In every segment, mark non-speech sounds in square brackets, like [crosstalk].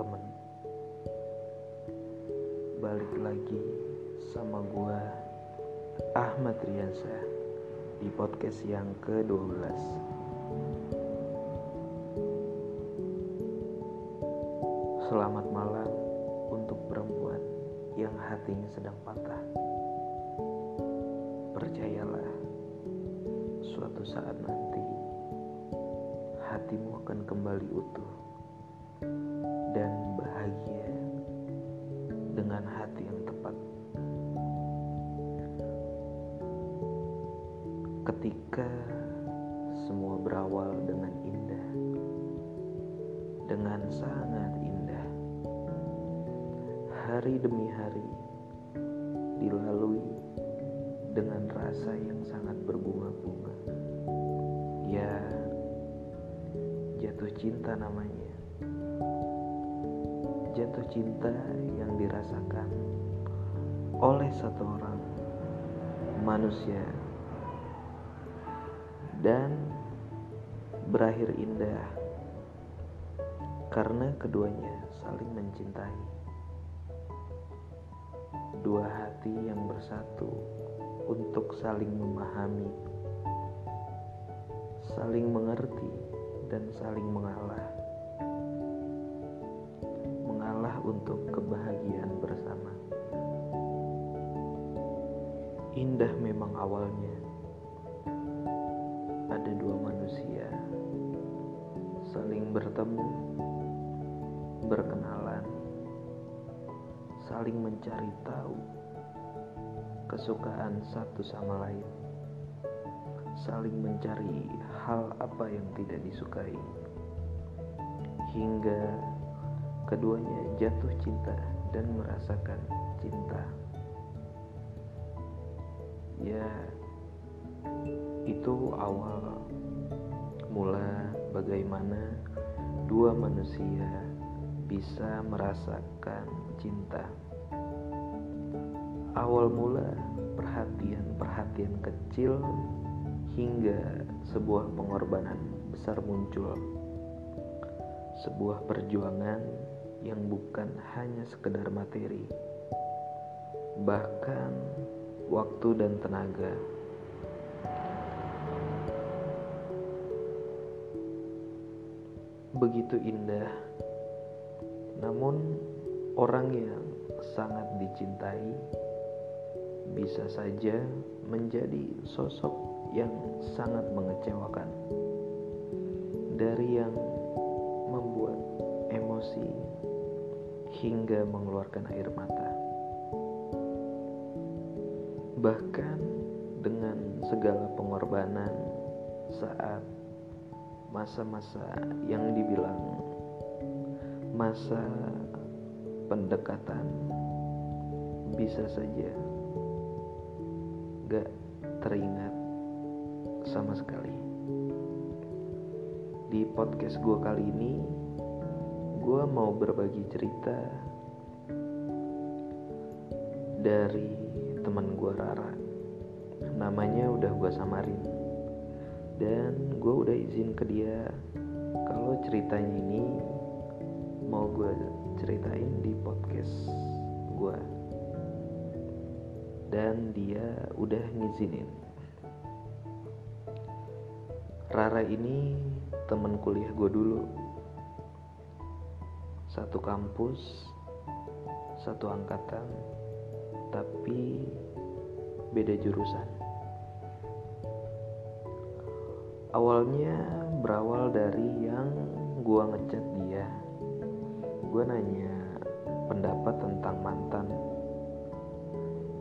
teman-teman Balik lagi sama gua Ahmad Riansyah Di podcast yang ke-12 Selamat malam untuk perempuan yang hatinya sedang patah. Percayalah Suatu saat nanti Hatimu akan kembali utuh Ketika semua berawal dengan indah, dengan sangat indah, hari demi hari dilalui dengan rasa yang sangat berbunga-bunga. Ya, jatuh cinta namanya jatuh cinta yang dirasakan oleh satu orang manusia dan berakhir indah karena keduanya saling mencintai. Dua hati yang bersatu untuk saling memahami, saling mengerti, dan saling mengalah untuk kebahagiaan bersama. Indah memang awalnya. Bertemu, berkenalan, saling mencari tahu kesukaan satu sama lain, saling mencari hal apa yang tidak disukai, hingga Keduanya jatuh cinta dan merasakan cinta. Ya, itu awal mula bagaimana dua manusia bisa merasakan cinta. Awal mula perhatian-perhatian kecil hingga sebuah pengorbanan besar muncul. Sebuah perjuangan yang bukan hanya sekedar materi, bahkan waktu dan tenaga. Begitu indah, namun orang yang sangat dicintai bisa saja menjadi sosok yang sangat mengecewakan dari yang membuat emosi hingga mengeluarkan air mata. Bahkan dengan segala pengorbanan saat masa-masa yang dibilang masa pendekatan bisa saja gak teringat sama sekali. Di podcast gue kali ini gue mau berbagi cerita dari teman gue Rara namanya udah gue samarin dan gue udah izin ke dia. Kalau ceritanya ini mau gue ceritain di podcast gue dan dia udah ngizinin. Rara ini teman kuliah gue dulu. Satu kampus, satu angkatan, tapi beda jurusan. Awalnya berawal dari yang gua ngechat dia. Gua nanya pendapat tentang mantan.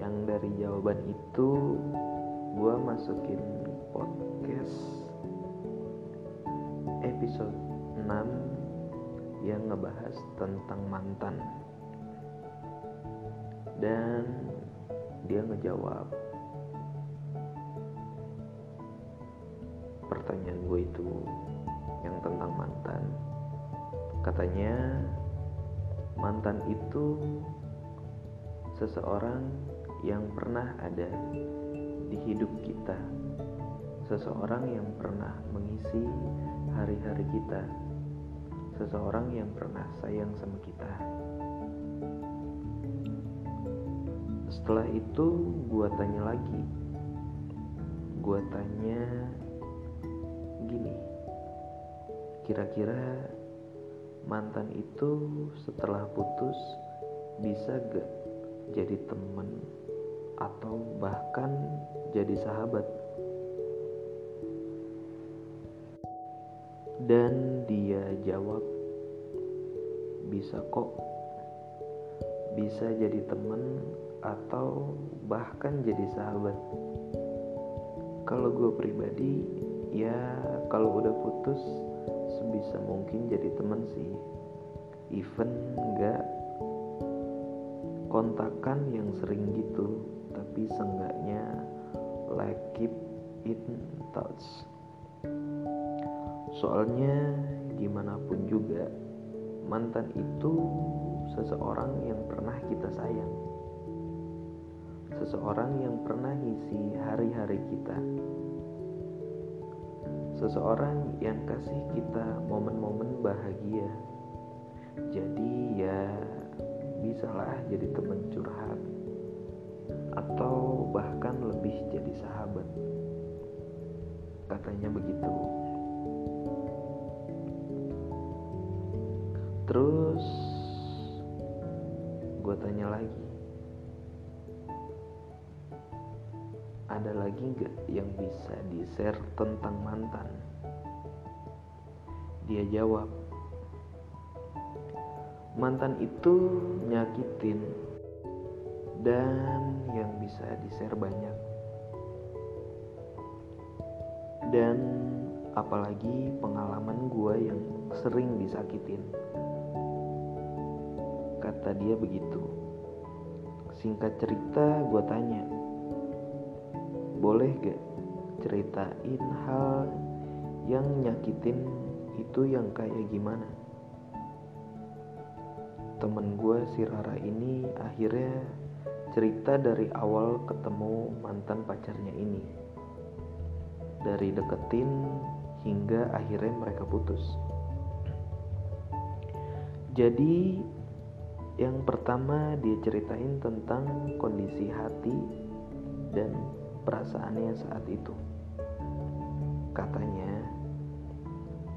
Yang dari jawaban itu gua masukin podcast episode 6 yang ngebahas tentang mantan dan dia ngejawab pertanyaan gue itu yang tentang mantan. Katanya mantan itu seseorang yang pernah ada di hidup kita. Seseorang yang pernah mengisi hari-hari kita. Seseorang yang pernah sayang sama kita. Setelah itu gue tanya lagi. Gue tanya gini. Kira-kira mantan itu setelah putus bisa gak jadi temen atau bahkan jadi sahabat? Dan dia jawab bisa kok. Bisa jadi temen atau bahkan jadi sahabat. Kalau gue pribadi kalau udah putus sebisa mungkin jadi temen sih. Even nggak kontakan yang sering gitu tapi seenggaknya like keep in touch. Soalnya gimana pun juga mantan itu seseorang yang pernah kita sayang. Seseorang yang pernah ngisi hari-hari kita seseorang yang kasih kita momen-momen bahagia. Jadi ya bisalah jadi teman curhat. Atau bahkan lebih jadi sahabat. Katanya begitu. Terus gue tanya lagi ada lagi nggak yang bisa di share tentang mantan? Dia jawab mantan itu nyakitin dan yang bisa di share banyak. Dan apalagi pengalaman gue yang sering disakitin. Kata dia begitu. Singkat cerita gue tanya boleh gak ceritain hal yang nyakitin itu yang kayak gimana? Temen gue si Rara ini akhirnya cerita dari awal ketemu mantan pacarnya ini. Dari deketin hingga akhirnya mereka putus. Jadi yang pertama dia ceritain tentang kondisi hati dan perasaannya saat itu. Katanya,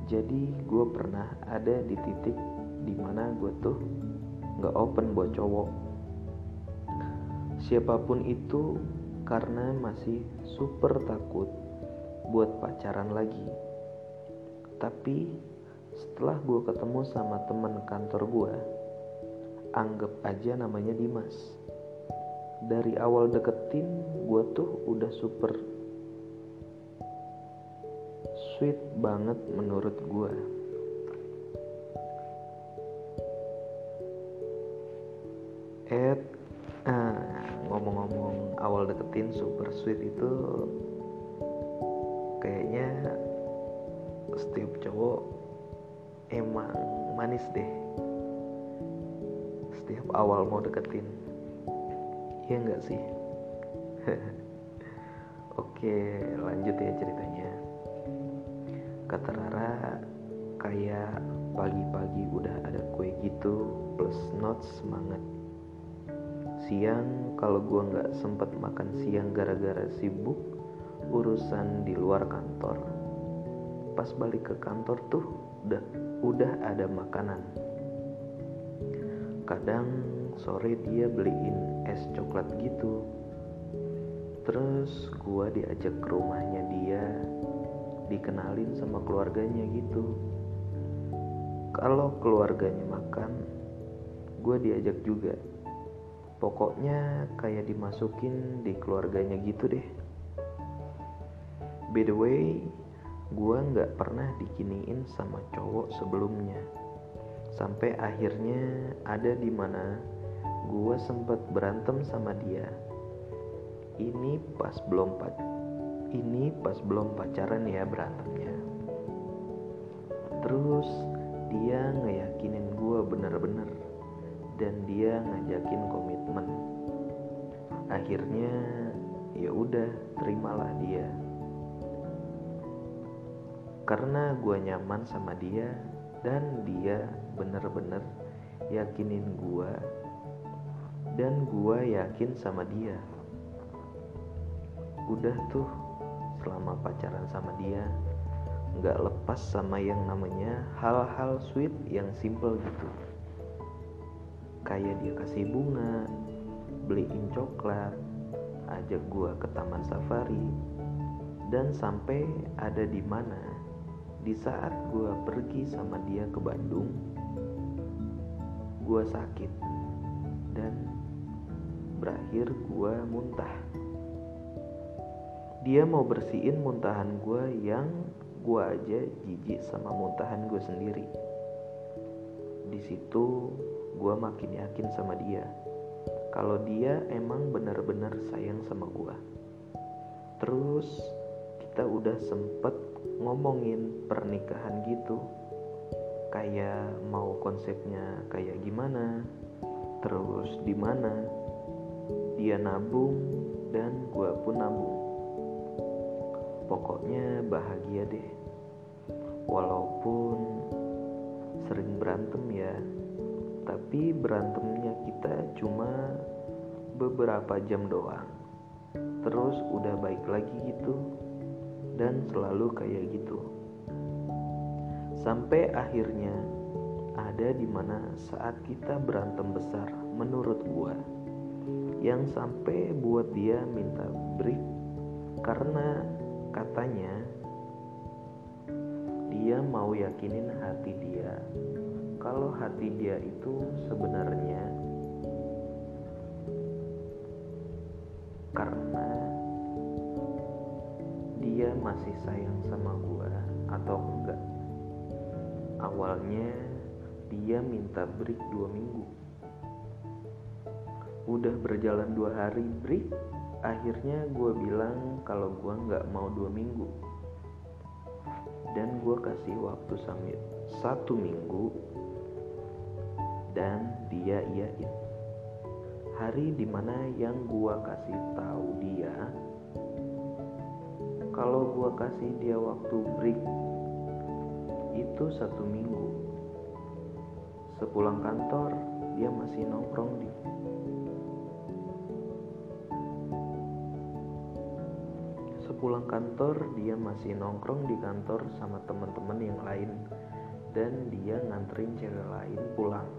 jadi gue pernah ada di titik di mana gue tuh gak open buat cowok. Siapa pun itu karena masih super takut buat pacaran lagi. Tapi setelah gue ketemu sama temen kantor gue, anggap aja namanya Dimas dari awal deketin gue tuh udah super sweet banget menurut gue Ed ah, ngomong-ngomong awal deketin super sweet itu kayaknya setiap cowok emang manis deh. Setiap awal mau deketin Iya enggak sih? [laughs] Oke lanjut ya ceritanya. Kata Rara kayak pagi-pagi udah ada kue gitu plus not semangat. Siang kalau gue nggak sempet makan siang gara-gara sibuk urusan di luar kantor. Pas balik ke kantor tuh udah, udah ada makanan. Kadang sore dia beliin es coklat gitu. Terus gua diajak ke rumahnya dia dikenalin sama keluarganya gitu. Kalau keluarganya makan gue diajak juga. Pokoknya kayak dimasukin di keluarganya gitu deh. By the way gue nggak pernah dikiniin sama cowok sebelumnya. Sampai akhirnya ada di mana gue sempet berantem sama dia. Ini pas belum pac ini pas belum pacaran ya berantemnya. Terus dia ngeyakinin gue bener-bener. Dan dia ngajakin komitmen. Akhirnya ya udah terimalah dia. Karena gue nyaman sama dia dan dia bener-bener yakinin gua dan gua yakin sama dia. Udah tuh selama pacaran sama dia nggak lepas sama yang namanya hal-hal sweet yang simple gitu. Kayak dia kasih bunga beliin coklat ajak gua ke taman safari dan sampai ada di mana di saat gua pergi sama dia ke Bandung gua sakit. Dan berakhir gua muntah. Dia mau bersihin muntahan gue yang gue aja jijik sama muntahan gue sendiri. Di situ gue makin yakin sama dia. Kalau dia emang benar-benar sayang sama gue terus kita udah sempet ngomongin pernikahan gitu. Kayak mau konsepnya kayak gimana terus di mana dia nabung dan gue pun nabung Pokoknya bahagia deh. Walaupun sering berantem ya, tapi berantemnya kita cuma beberapa jam doang. Terus udah baik lagi gitu dan selalu kayak gitu. Sampai akhirnya ada di mana saat kita berantem besar menurut gua yang sampai buat dia minta break karena Katanya, dia mau yakinin hati dia kalau hati dia itu sebenarnya karena dia masih sayang sama gua atau enggak. Awalnya dia minta break dua minggu. Udah berjalan dua hari break, akhirnya gue bilang kalau gue nggak mau dua minggu. Dan gue kasih waktu sambil satu minggu dan dia iyain. Hari di mana yang gue kasih tahu dia kalau gue kasih dia waktu break itu satu minggu. Sepulang kantor dia masih nongkrong di pulang kantor dia masih nongkrong di kantor sama teman-teman yang lain. Dan dia nganterin cewek lain pulang.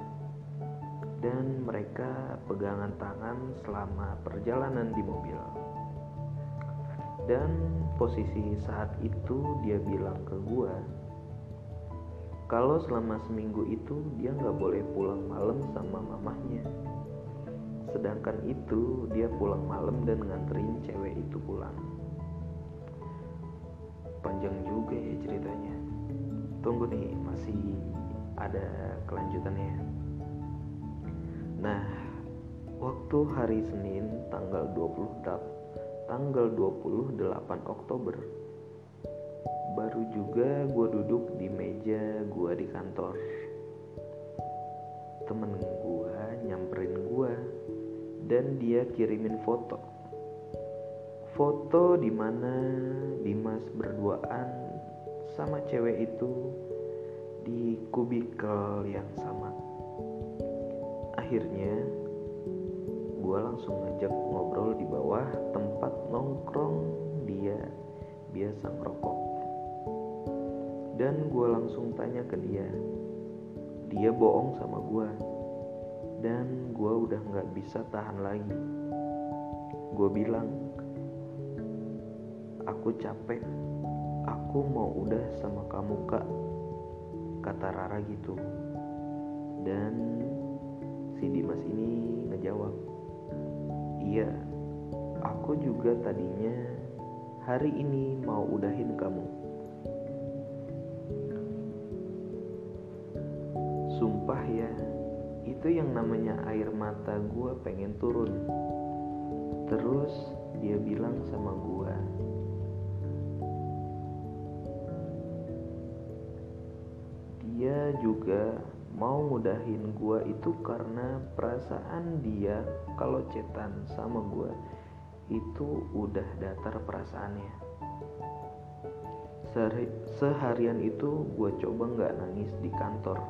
Dan mereka pegangan tangan selama perjalanan di mobil. Dan posisi saat itu dia bilang ke gua kalau selama seminggu itu dia nggak boleh pulang malam sama mamahnya. Sedangkan itu dia pulang malam dan nganterin cewek itu pulang panjang juga ya ceritanya. Tunggu nih masih ada kelanjutannya nah waktu hari Senin tanggal 20 tanggal 28 Oktober baru juga gue duduk di meja gue di kantor. Temen gue nyamperin gue dan dia kirimin foto foto di mana Dimas berduaan sama cewek itu di kubikel yang sama. Akhirnya gue langsung ngajak ngobrol di bawah tempat nongkrong dia biasa ngerokok. Dan gue langsung tanya ke dia, dia bohong sama gue. Dan gue udah gak bisa tahan lagi. Gue bilang, Aku capek. Aku mau udah sama kamu, Kak. Kata Rara gitu. Dan si Dimas ini ngejawab, "Iya, aku juga tadinya hari ini mau udahin kamu." Sumpah ya, itu yang namanya air mata gue pengen turun. Terus dia bilang sama gue, juga mau mudahin gue itu karena perasaan dia kalau cetan sama gue itu udah datar perasaannya. Sehari, seharian itu gue coba nggak nangis di kantor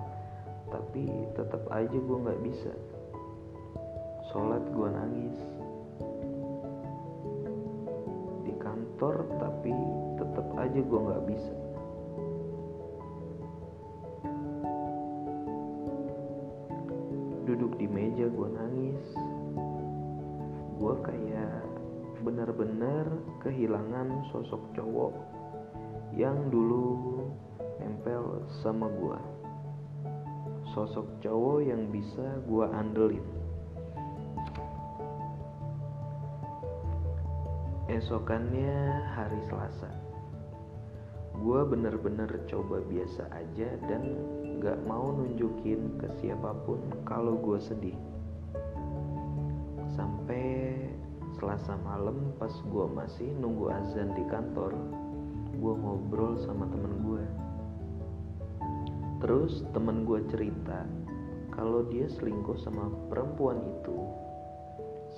tapi tetap aja gue nggak bisa. Sholat gue nangis. Di kantor tapi tetap aja gue nggak bisa di meja gue nangis. Gue kayak benar-benar kehilangan sosok cowok yang dulu nempel sama gue sosok cowok yang bisa gue andelin. Esokannya hari selasa. Gue bener-bener coba biasa aja dan gak mau nunjukin ke siapa pun kalau gue sedih. Sampai selasa malam pas gue masih nunggu azan di kantor gue ngobrol sama temen gue terus temen gue cerita kalau dia selingkuh sama perempuan itu.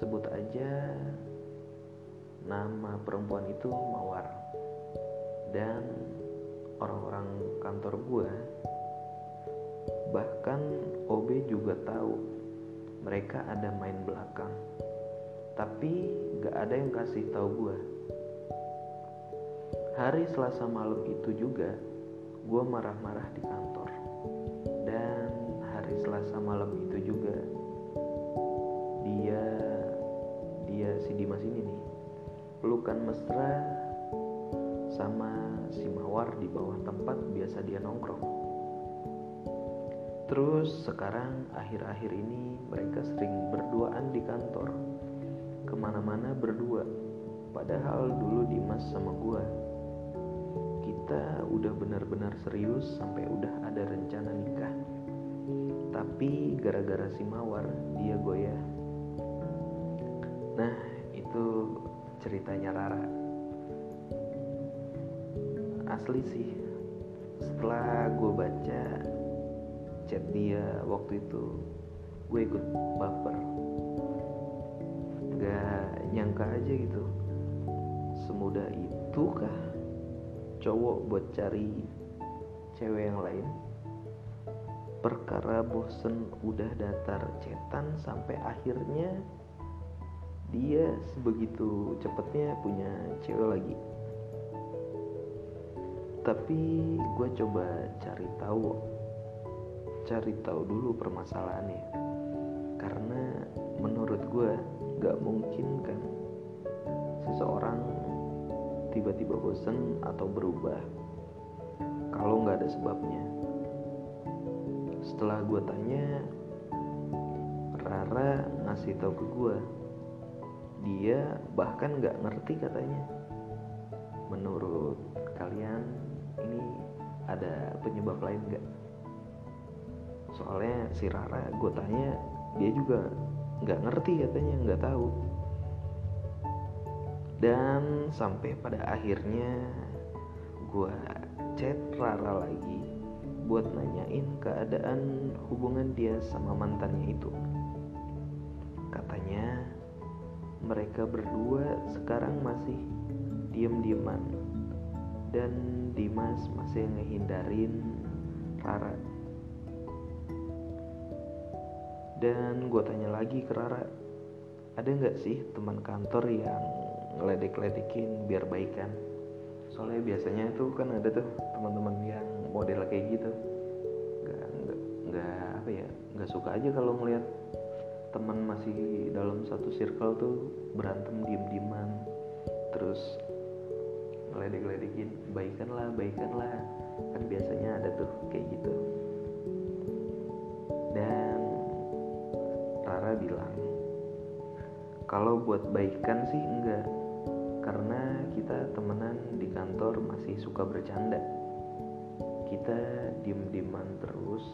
Sebut aja nama perempuan itu Mawar. Dan orang-orang kantor gue bahkan OB juga tahu mereka ada main belakang. Tapi gak ada yang kasih tahu gue hari selasa malam itu juga gue marah-marah di kantor. Dan hari selasa malam itu juga dia dia si Dimas ini nih pelukan mesra sama si Mawar di bawah tempat biasa dia nongkrong. Terus sekarang akhir-akhir ini mereka sering berduaan di kantor. Ke mana-mana berdua. Padahal dulu Dimas sama gua. Kita udah benar-benar serius sampai udah ada rencana nikah. Tapi gara-gara si Mawar dia goyah. Nah itu ceritanya Rara asli sih setelah gue baca chat dia waktu itu. Gue ikut baper. Gak nyangka aja gitu. Semudah itu kah cowok buat cari cewek yang lain? Perkara bosen udah datar cetan sampai akhirnya dia sebegitu cepetnya punya cewek lagi. Tapi gue coba cari tahu cari tahu dulu permasalahannya. Karena menurut gue gak mungkin kan seseorang tiba-tiba bosen atau berubah kalau nggak ada sebabnya. Setelah gue tanya Rara ngasih tahu ke gue dia bahkan nggak ngerti katanya. Menurut kalian ini ada penyebab lain nggak soalnya si Rara gue tanya dia juga nggak ngerti katanya nggak tahu. Dan sampai pada akhirnya gue chat Rara lagi buat nanyain keadaan hubungan dia sama mantannya itu. Katanya mereka berdua sekarang masih diem-dieman. Dan Dimas masih ngehindarin Rara dan gue tanya lagi ke Rara ada nggak sih teman kantor yang ngeledek-ledekin biar baikan soalnya biasanya tuh kan ada tuh teman-teman yang model kayak gitu. Nggak nggak nggak apa ya nggak suka aja kalau ngeliat teman masih dalam satu circle tuh berantem diem-dieman. Terus ngeledek-ledekin baikan lah baikan lah. Kan biasanya ada tuh kayak gitu Rara bilang kalau buat baikan sih enggak karena kita temenan di kantor masih suka bercanda. Kita diem-dieman terus.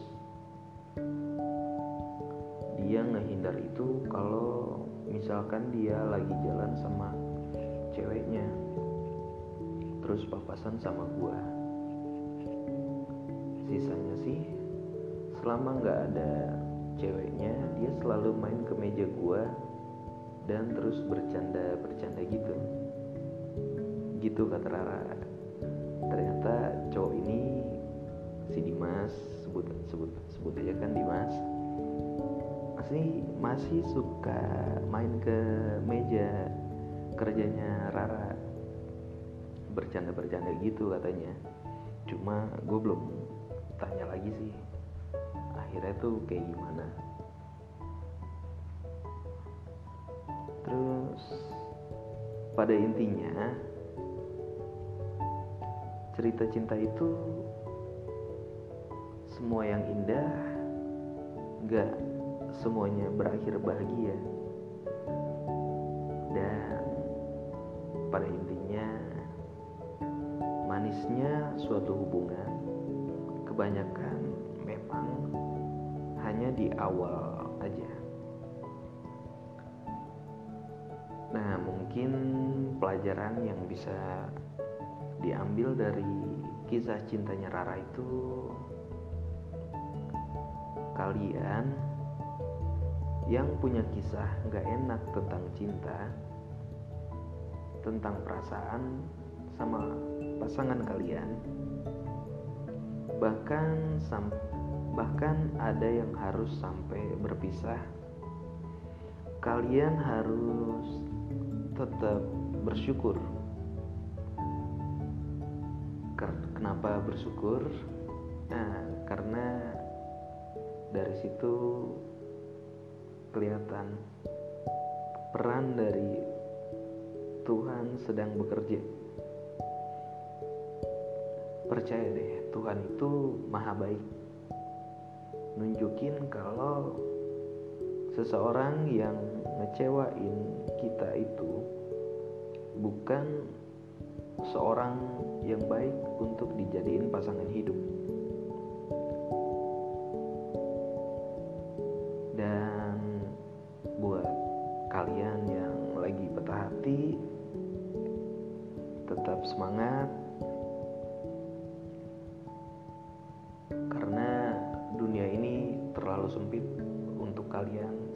Dia ngehindar itu kalau misalkan dia lagi jalan sama ceweknya terus papasan sama gua. Sisanya sih selama nggak ada ceweknya dia selalu main ke meja gua dan terus bercanda bercanda gitu. Gitu kata Rara. Ternyata cowok ini si Dimas sebut sebut sebut aja kan Dimas masih masih suka main ke meja kerjanya Rara. Bercanda-bercanda gitu katanya. Cuma gue belum tanya lagi sih akhirnya tuh kayak gimana? Terus pada intinya cerita cinta itu semua yang indah gak semuanya berakhir bahagia. Dan pada intinya manisnya suatu hubungan kebanyakan hanya di awal aja. Nah mungkin pelajaran yang bisa diambil dari kisah cintanya Rara itu kalian yang punya kisah gak enak tentang cinta tentang perasaan sama pasangan kalian bahkan sam bahkan ada yang harus sampai berpisah kalian harus tetap bersyukur Kenapa bersyukur? Nah, karena dari situ kelihatan peran dari Tuhan sedang bekerja. Percaya deh, Tuhan itu maha baik. Nunjukin kalau seseorang yang ngecewain kita itu bukan seorang yang baik untuk dijadiin pasangan hidup.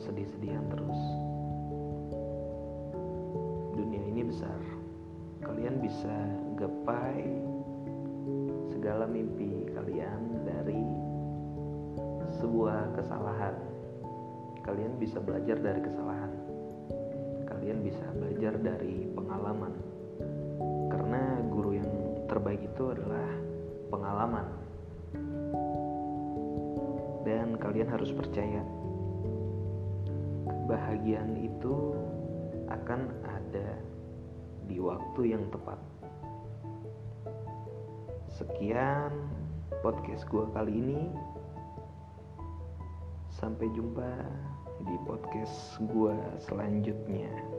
Sedih-sedihan terus. Dunia ini besar kalian bisa gapai segala mimpi kalian dari sebuah kesalahan. Kalian bisa belajar dari kesalahan. Kalian bisa belajar dari pengalaman. Karena guru yang terbaik itu adalah pengalaman. Dan kalian harus percaya kebahagiaan itu akan ada di waktu yang tepat. Sekian podcast gue kali ini. Sampai jumpa di podcast gue selanjutnya.